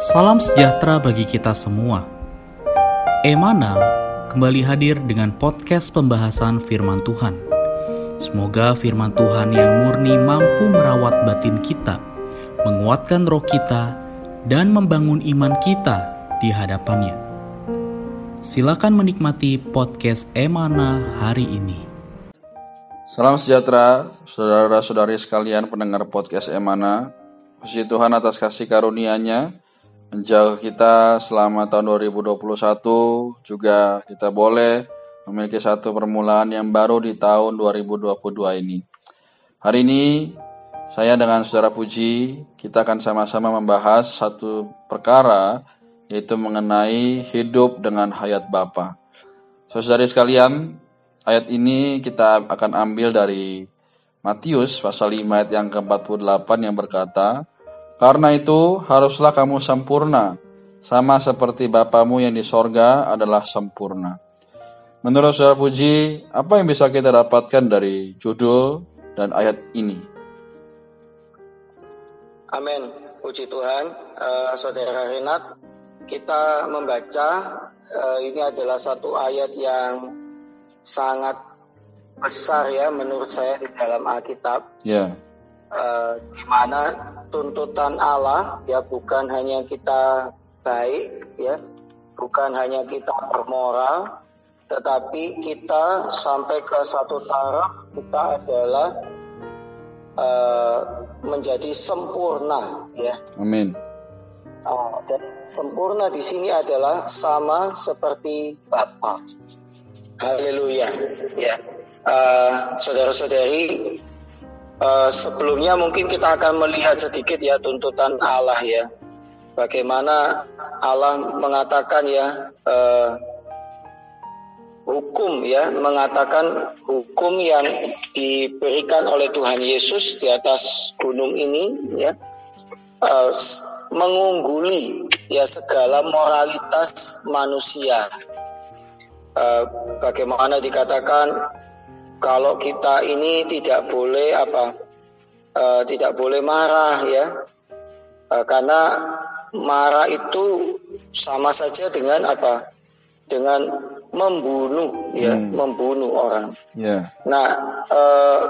Salam sejahtera bagi kita semua. Emana kembali hadir dengan podcast pembahasan firman Tuhan. Semoga firman Tuhan yang murni mampu merawat batin kita, menguatkan roh kita, dan membangun iman kita di hadapannya. Silakan menikmati podcast Emana hari ini. Salam sejahtera, saudara-saudari sekalian pendengar podcast Emana. Puji Tuhan atas kasih karunia-Nya menjaga kita selama tahun 2021 juga kita boleh memiliki satu permulaan yang baru di tahun 2022 ini. Hari ini saya dengan saudara Puji kita akan sama-sama membahas satu perkara yaitu mengenai hidup dengan hayat Bapa. Saudara sekalian, ayat ini kita akan ambil dari Matius pasal 5 ayat yang ke-48 yang berkata, karena itu, haruslah kamu sempurna, sama seperti Bapamu yang di sorga adalah sempurna. Menurut saudara Puji, apa yang bisa kita dapatkan dari judul dan ayat ini? Amin. Puji Tuhan, uh, saudara Renat, kita membaca uh, ini adalah satu ayat yang sangat besar ya menurut saya di dalam Alkitab. Ya. Yeah. Uh, di mana tuntutan Allah ya bukan hanya kita baik ya bukan hanya kita bermoral tetapi kita sampai ke satu taraf kita adalah uh, menjadi sempurna ya. Amin. Uh, dan sempurna di sini adalah sama seperti Bapa. Haleluya ya. Uh, saudara-saudari Uh, sebelumnya mungkin kita akan melihat sedikit ya tuntutan Allah ya. Bagaimana Allah mengatakan ya uh, hukum ya mengatakan hukum yang diberikan oleh Tuhan Yesus di atas gunung ini ya uh, mengungguli ya segala moralitas manusia. Uh, bagaimana dikatakan kalau kita ini tidak boleh apa uh, tidak boleh marah ya. Uh, karena marah itu sama saja dengan apa? Dengan membunuh ya hmm. membunuh orang. Yeah. nah uh,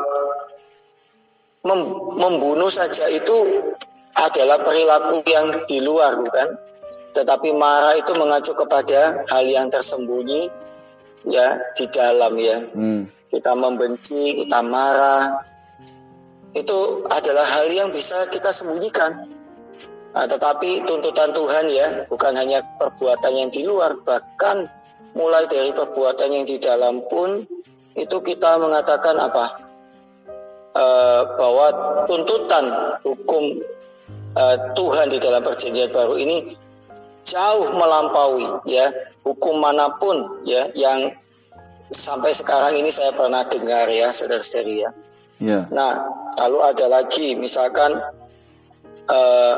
mem membunuh saja itu adalah perilaku yang di luar bukan? Tetapi marah itu mengacu kepada hal yang tersembunyi ya di dalam ya. Hmm kita membenci, kita marah, itu adalah hal yang bisa kita sembunyikan. Nah, tetapi tuntutan Tuhan ya, bukan hanya perbuatan yang di luar, bahkan mulai dari perbuatan yang di dalam pun itu kita mengatakan apa? E, bahwa tuntutan hukum e, Tuhan di dalam perjanjian baru ini jauh melampaui ya hukum mana pun ya yang sampai sekarang ini saya pernah dengar ya saudara-saudari ya. Yeah. Nah, lalu ada lagi misalkan uh,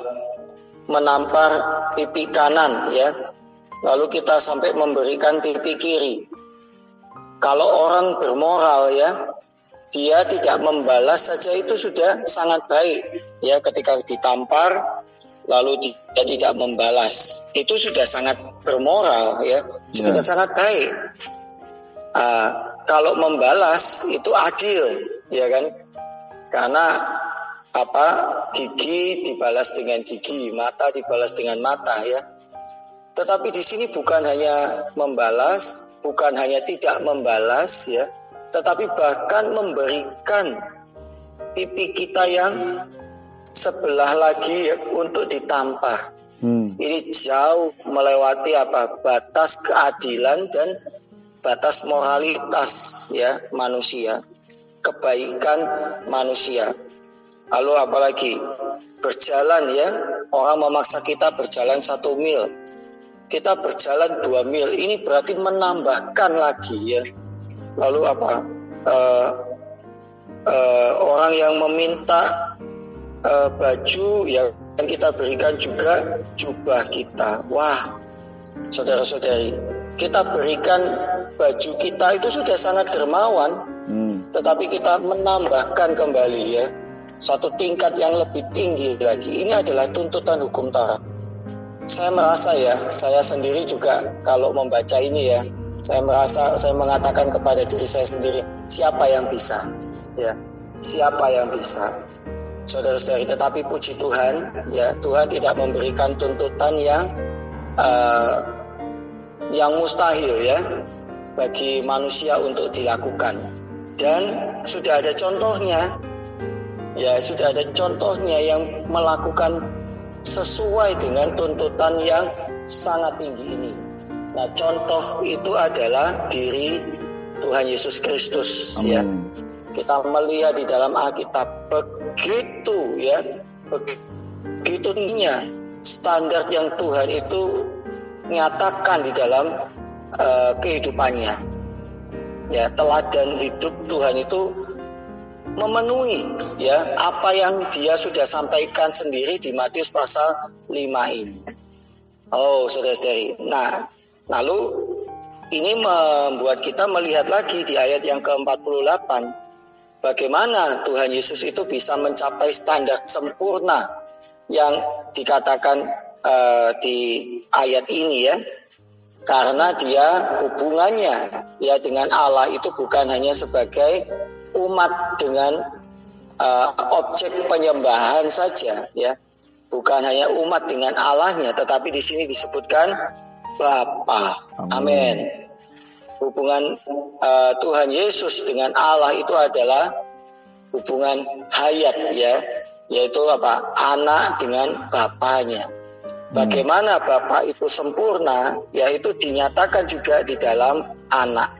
menampar pipi kanan ya. Lalu kita sampai memberikan pipi kiri. Kalau orang bermoral ya, dia tidak membalas saja itu sudah sangat baik ya ketika ditampar lalu dia tidak membalas itu sudah sangat bermoral ya sudah yeah. sangat baik uh, kalau membalas itu adil ya kan? Karena apa? Gigi dibalas dengan gigi mata dibalas dengan mata ya. Tetapi di sini bukan hanya membalas bukan hanya tidak membalas ya. Tetapi bahkan memberikan pipi kita yang sebelah lagi ya, untuk ditampar. Hmm. ini jauh melewati apa? Batas keadilan dan batas moralitas ya manusia, kebaikan manusia. Lalu apalagi berjalan ya, orang memaksa kita berjalan satu mil, kita berjalan dua mil, ini berarti menambahkan lagi ya. Lalu apa? Uh, uh, orang yang meminta uh, baju ya kita berikan juga jubah kita. Wah, saudara-saudari, kita berikan baju kita itu sudah sangat dermawan, hmm. tetapi kita menambahkan kembali ya satu tingkat yang lebih tinggi lagi. Ini adalah tuntutan hukum Taurat. saya merasa ya, saya sendiri juga kalau membaca ini ya, saya merasa saya mengatakan kepada diri saya sendiri, siapa yang bisa? Ya, siapa yang bisa? Saudara-saudari, tetapi puji Tuhan, ya Tuhan tidak memberikan tuntutan yang uh, yang mustahil ya bagi manusia untuk dilakukan. Dan sudah ada contohnya, ya sudah ada contohnya yang melakukan sesuai dengan tuntutan yang sangat tinggi ini. Nah, contoh itu adalah diri Tuhan Yesus Kristus ya. Kita melihat di dalam Alkitab begitu ya, begitu tingginya standar yang Tuhan itu nyatakan di dalam uh, kehidupannya. Ya, teladan hidup Tuhan itu memenuhi ya apa yang dia sudah sampaikan sendiri di Matius pasal 5 ini. Oh, saudara-saudari. Nah, lalu ini membuat kita melihat lagi di ayat yang ke-48 bagaimana Tuhan Yesus itu bisa mencapai standar sempurna yang dikatakan uh, di ayat ini ya. Karena dia hubungannya ya dengan Allah itu bukan hanya sebagai umat dengan uh, objek penyembahan saja ya. Bukan hanya umat dengan Allahnya tetapi di sini disebutkan Bapa. Amin. Hubungan uh, Tuhan Yesus dengan Allah itu adalah hubungan hayat ya. Yaitu apa? Anak dengan bapaknya. Bagaimana bapak itu sempurna yaitu dinyatakan juga di dalam anak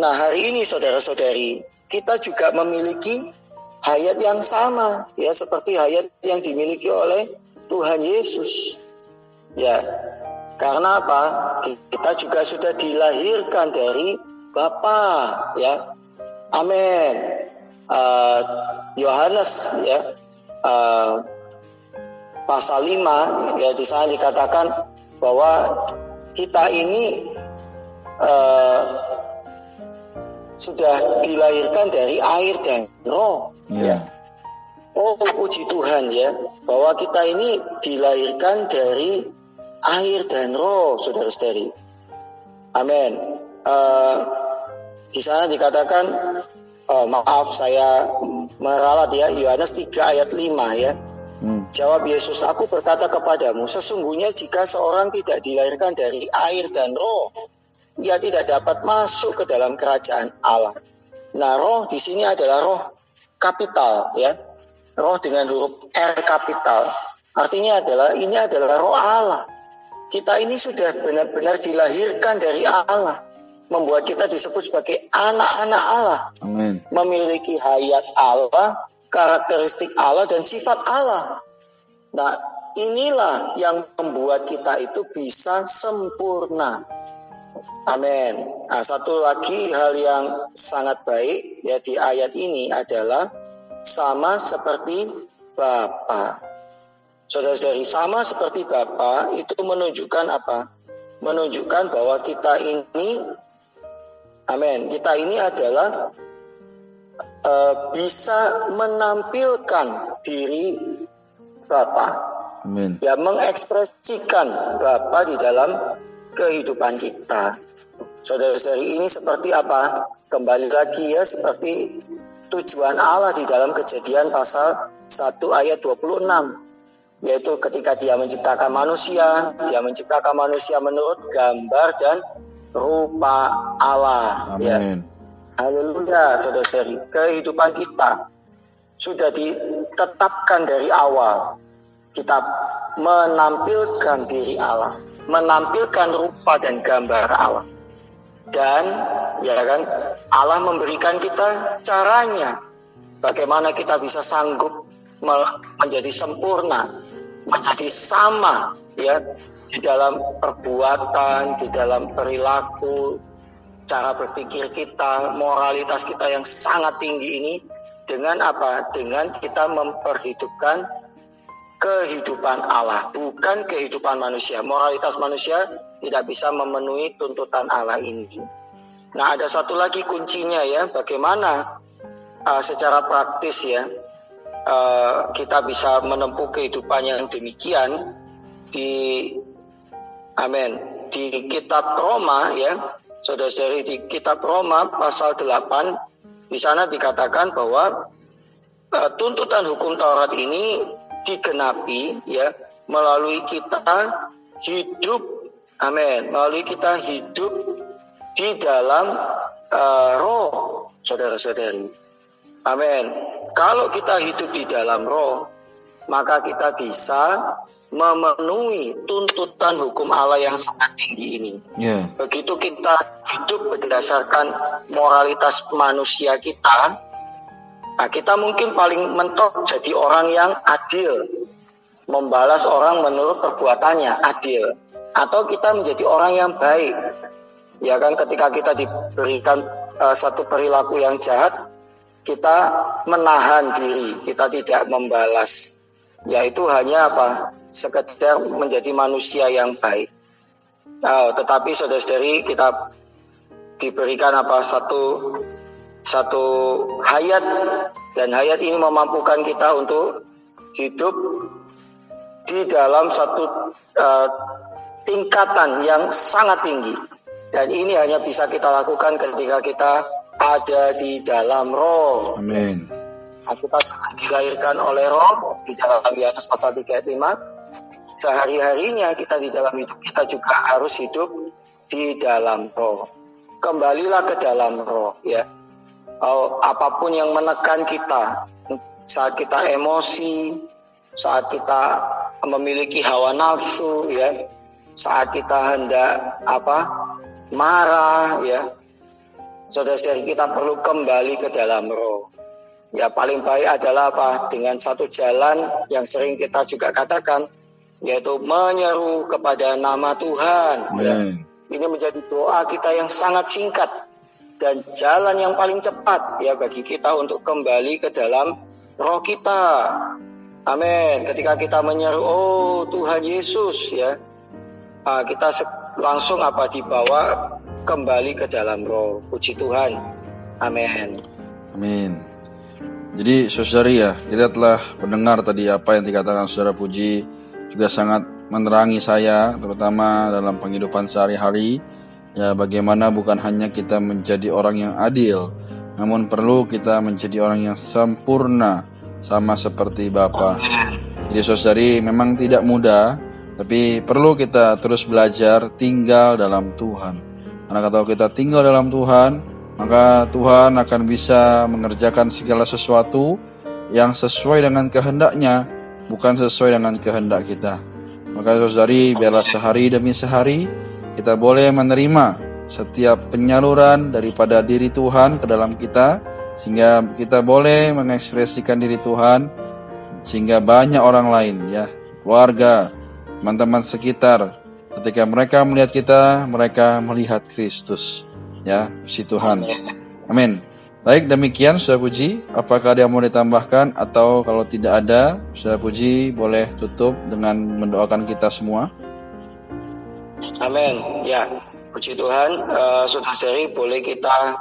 nah hari ini saudara-saudari kita juga memiliki hayat yang sama ya seperti hayat yang dimiliki oleh Tuhan Yesus. Ya. Karena apa? Kita juga sudah dilahirkan dari Bapa, ya. Amin. Uh, Yohanes ya uh, pasal 5 ya di sana dikatakan bahwa kita ini uh, sudah dilahirkan dari air dan roh. Yeah. Oh puji Tuhan ya bahwa kita ini dilahirkan dari air dan roh, saudara-saudari. Amin. Uh, di sana dikatakan, oh, maaf saya meralat ya Yohanes 3 ayat 5 ya. Hmm. Jawab Yesus, aku berkata kepadamu, sesungguhnya jika seorang tidak dilahirkan dari air dan roh, ia tidak dapat masuk ke dalam kerajaan Allah. Nah, roh di sini adalah roh kapital ya. Roh dengan huruf R kapital. Artinya adalah ini adalah roh Allah. Kita ini sudah benar-benar dilahirkan dari Allah. Membuat kita disebut sebagai anak-anak Allah. Amin. Memiliki hayat Allah, karakteristik Allah dan sifat Allah. Nah, inilah yang membuat kita itu bisa sempurna Amin. Nah, satu lagi hal yang sangat baik ya di ayat ini adalah sama seperti Bapa. Saudara-saudari, sama seperti Bapa itu menunjukkan apa? Menunjukkan bahwa kita ini amin. Kita ini adalah uh, bisa menampilkan diri Bapa. Amin. Ya mengekspresikan Bapa di dalam kehidupan kita. Saudara-saudari ini seperti apa? Kembali lagi ya seperti tujuan Allah di dalam kejadian pasal 1 ayat 26 yaitu ketika dia menciptakan manusia, dia menciptakan manusia menurut gambar dan rupa Allah. Ya. Amin. Ya. Haleluya, saudara-saudari. Kehidupan kita sudah ditetapkan dari awal. Kita menampilkan diri Allah, menampilkan rupa dan gambar Allah dan ya kan Allah memberikan kita caranya bagaimana kita bisa sanggup menjadi sempurna menjadi sama ya di dalam perbuatan di dalam perilaku cara berpikir kita moralitas kita yang sangat tinggi ini dengan apa dengan kita memperhidupkan kehidupan Allah, bukan kehidupan manusia. Moralitas manusia tidak bisa memenuhi tuntutan Allah ini. Nah, ada satu lagi kuncinya ya, bagaimana uh, secara praktis ya uh, kita bisa menempuh kehidupan yang demikian. di amin di kitab Roma ya saudara-saudari di kitab Roma pasal 8 di sana dikatakan bahwa uh, tuntutan hukum Taurat ini digenapi ya melalui kita hidup amin melalui kita hidup di dalam uh, roh saudara-saudari amin. Kalau kita hidup di dalam roh maka kita bisa memenuhi tuntutan hukum Allah yang sangat tinggi ini. Yeah. Begitu kita hidup berdasarkan moralitas manusia kita, nah kita mungkin paling mentok jadi orang yang adil, membalas orang menurut perbuatannya adil, atau kita menjadi orang yang baik. Ya kan, ketika kita diberikan uh, satu perilaku yang jahat, kita menahan diri, kita tidak membalas. Yaitu hanya apa? sekedar menjadi manusia yang baik. Nah, tetapi saudara-saudari kita diberikan apa satu satu hayat dan hayat ini memampukan kita untuk hidup di dalam satu uh, tingkatan yang sangat tinggi dan ini hanya bisa kita lakukan ketika kita ada di dalam roh. Amin. Kita dilahirkan oleh roh di dalam Yohanes pasal 3 ayat 5 sehari-harinya kita di dalam hidup kita juga harus hidup di dalam roh. Kembalilah ke dalam roh ya. Oh, apa pun yang menekan kita saat kita emosi, saat kita memiliki hawa nafsu ya, saat kita hendak apa? marah ya. Saudara-saudari kita perlu kembali ke dalam roh. Ya paling baik adalah apa? Dengan satu jalan yang sering kita juga katakan, yaitu menyeru kepada nama Tuhan. Ya. Ini menjadi doa kita yang sangat singkat dan jalan yang paling cepat ya bagi kita untuk kembali ke dalam roh kita. Amin. Ketika kita menyeru, oh Tuhan Yesus ya, ah, kita langsung apa dibawa kembali ke dalam roh. Puji Tuhan. Amin. Amin. Jadi saudari ya, kita telah mendengar tadi apa yang dikatakan saudara Puji juga sangat menerangi saya terutama dalam penghidupan sehari-hari ya bagaimana bukan hanya kita menjadi orang yang adil namun perlu kita menjadi orang yang sempurna sama seperti Bapa. Jadi saudari memang tidak mudah tapi perlu kita terus belajar tinggal dalam Tuhan. Karena kalau kita tinggal dalam Tuhan, maka Tuhan akan bisa mengerjakan segala sesuatu yang sesuai dengan kehendaknya bukan sesuai dengan kehendak kita. Maka saudari, biarlah sehari demi sehari kita boleh menerima setiap penyaluran daripada diri Tuhan ke dalam kita sehingga kita boleh mengekspresikan diri Tuhan sehingga banyak orang lain ya, keluarga, teman-teman sekitar ketika mereka melihat kita, mereka melihat Kristus. Ya, si Tuhan. Amin. Baik, demikian Saudara Puji. Apakah ada yang mau ditambahkan atau kalau tidak ada, Saudara Puji boleh tutup dengan mendoakan kita semua. Amin. Ya, puji Tuhan. Uh, Saudara Seri, boleh kita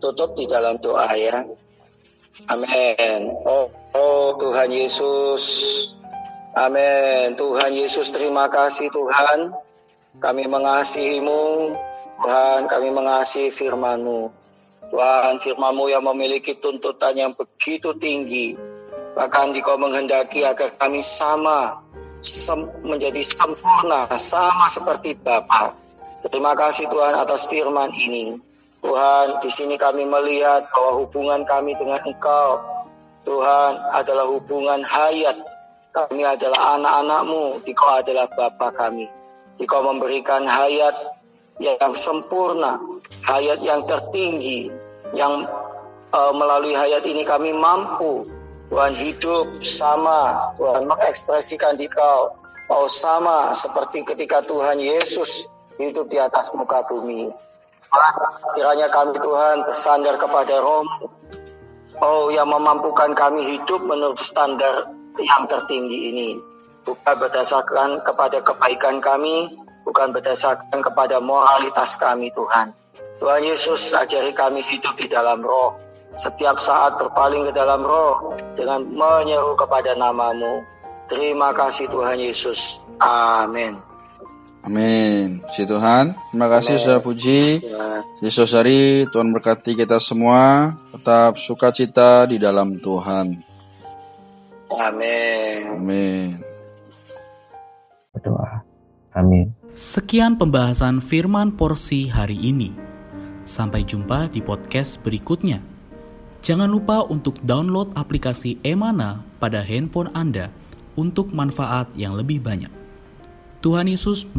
tutup di dalam doa ya. Amin. Oh, oh Tuhan Yesus. Amin. Tuhan Yesus, terima kasih Tuhan. Kami mengasihimu. Tuhan, kami mengasihi firman-Mu. Tuhan firmamu yang memiliki tuntutan yang begitu tinggi. Bahkan kau menghendaki agar kami sama sem menjadi sempurna sama seperti Bapa. Terima kasih Tuhan atas firman ini. Tuhan, di sini kami melihat bahwa hubungan kami dengan Engkau, Tuhan, adalah hubungan hayat. Kami adalah anak-anakmu, Engkau adalah Bapa kami. Engkau memberikan hayat yang sempurna, hayat yang tertinggi, yang uh, melalui hayat ini kami mampu Tuhan hidup sama Tuhan mengekspresikan di kau oh sama seperti ketika Tuhan Yesus hidup di atas muka bumi. Kiranya kami Tuhan bersandar kepada Rom Oh yang memampukan kami hidup menurut standar yang tertinggi ini. Bukan berdasarkan kepada kebaikan kami bukan berdasarkan kepada moralitas kami Tuhan. Tuhan Yesus ajari kami hidup di dalam roh. Setiap saat berpaling ke dalam roh dengan menyeru kepada namamu. Terima kasih Tuhan Yesus. Amin. Amin. Puji Tuhan. Terima kasih Amin. Saudara Puji. Ya. Yesus hari Tuhan berkati kita semua. Tetap sukacita di dalam Tuhan. Amin. Amin. Amin. Sekian pembahasan firman porsi hari ini. Sampai jumpa di podcast berikutnya. Jangan lupa untuk download aplikasi Emana pada handphone Anda untuk manfaat yang lebih banyak. Tuhan Yesus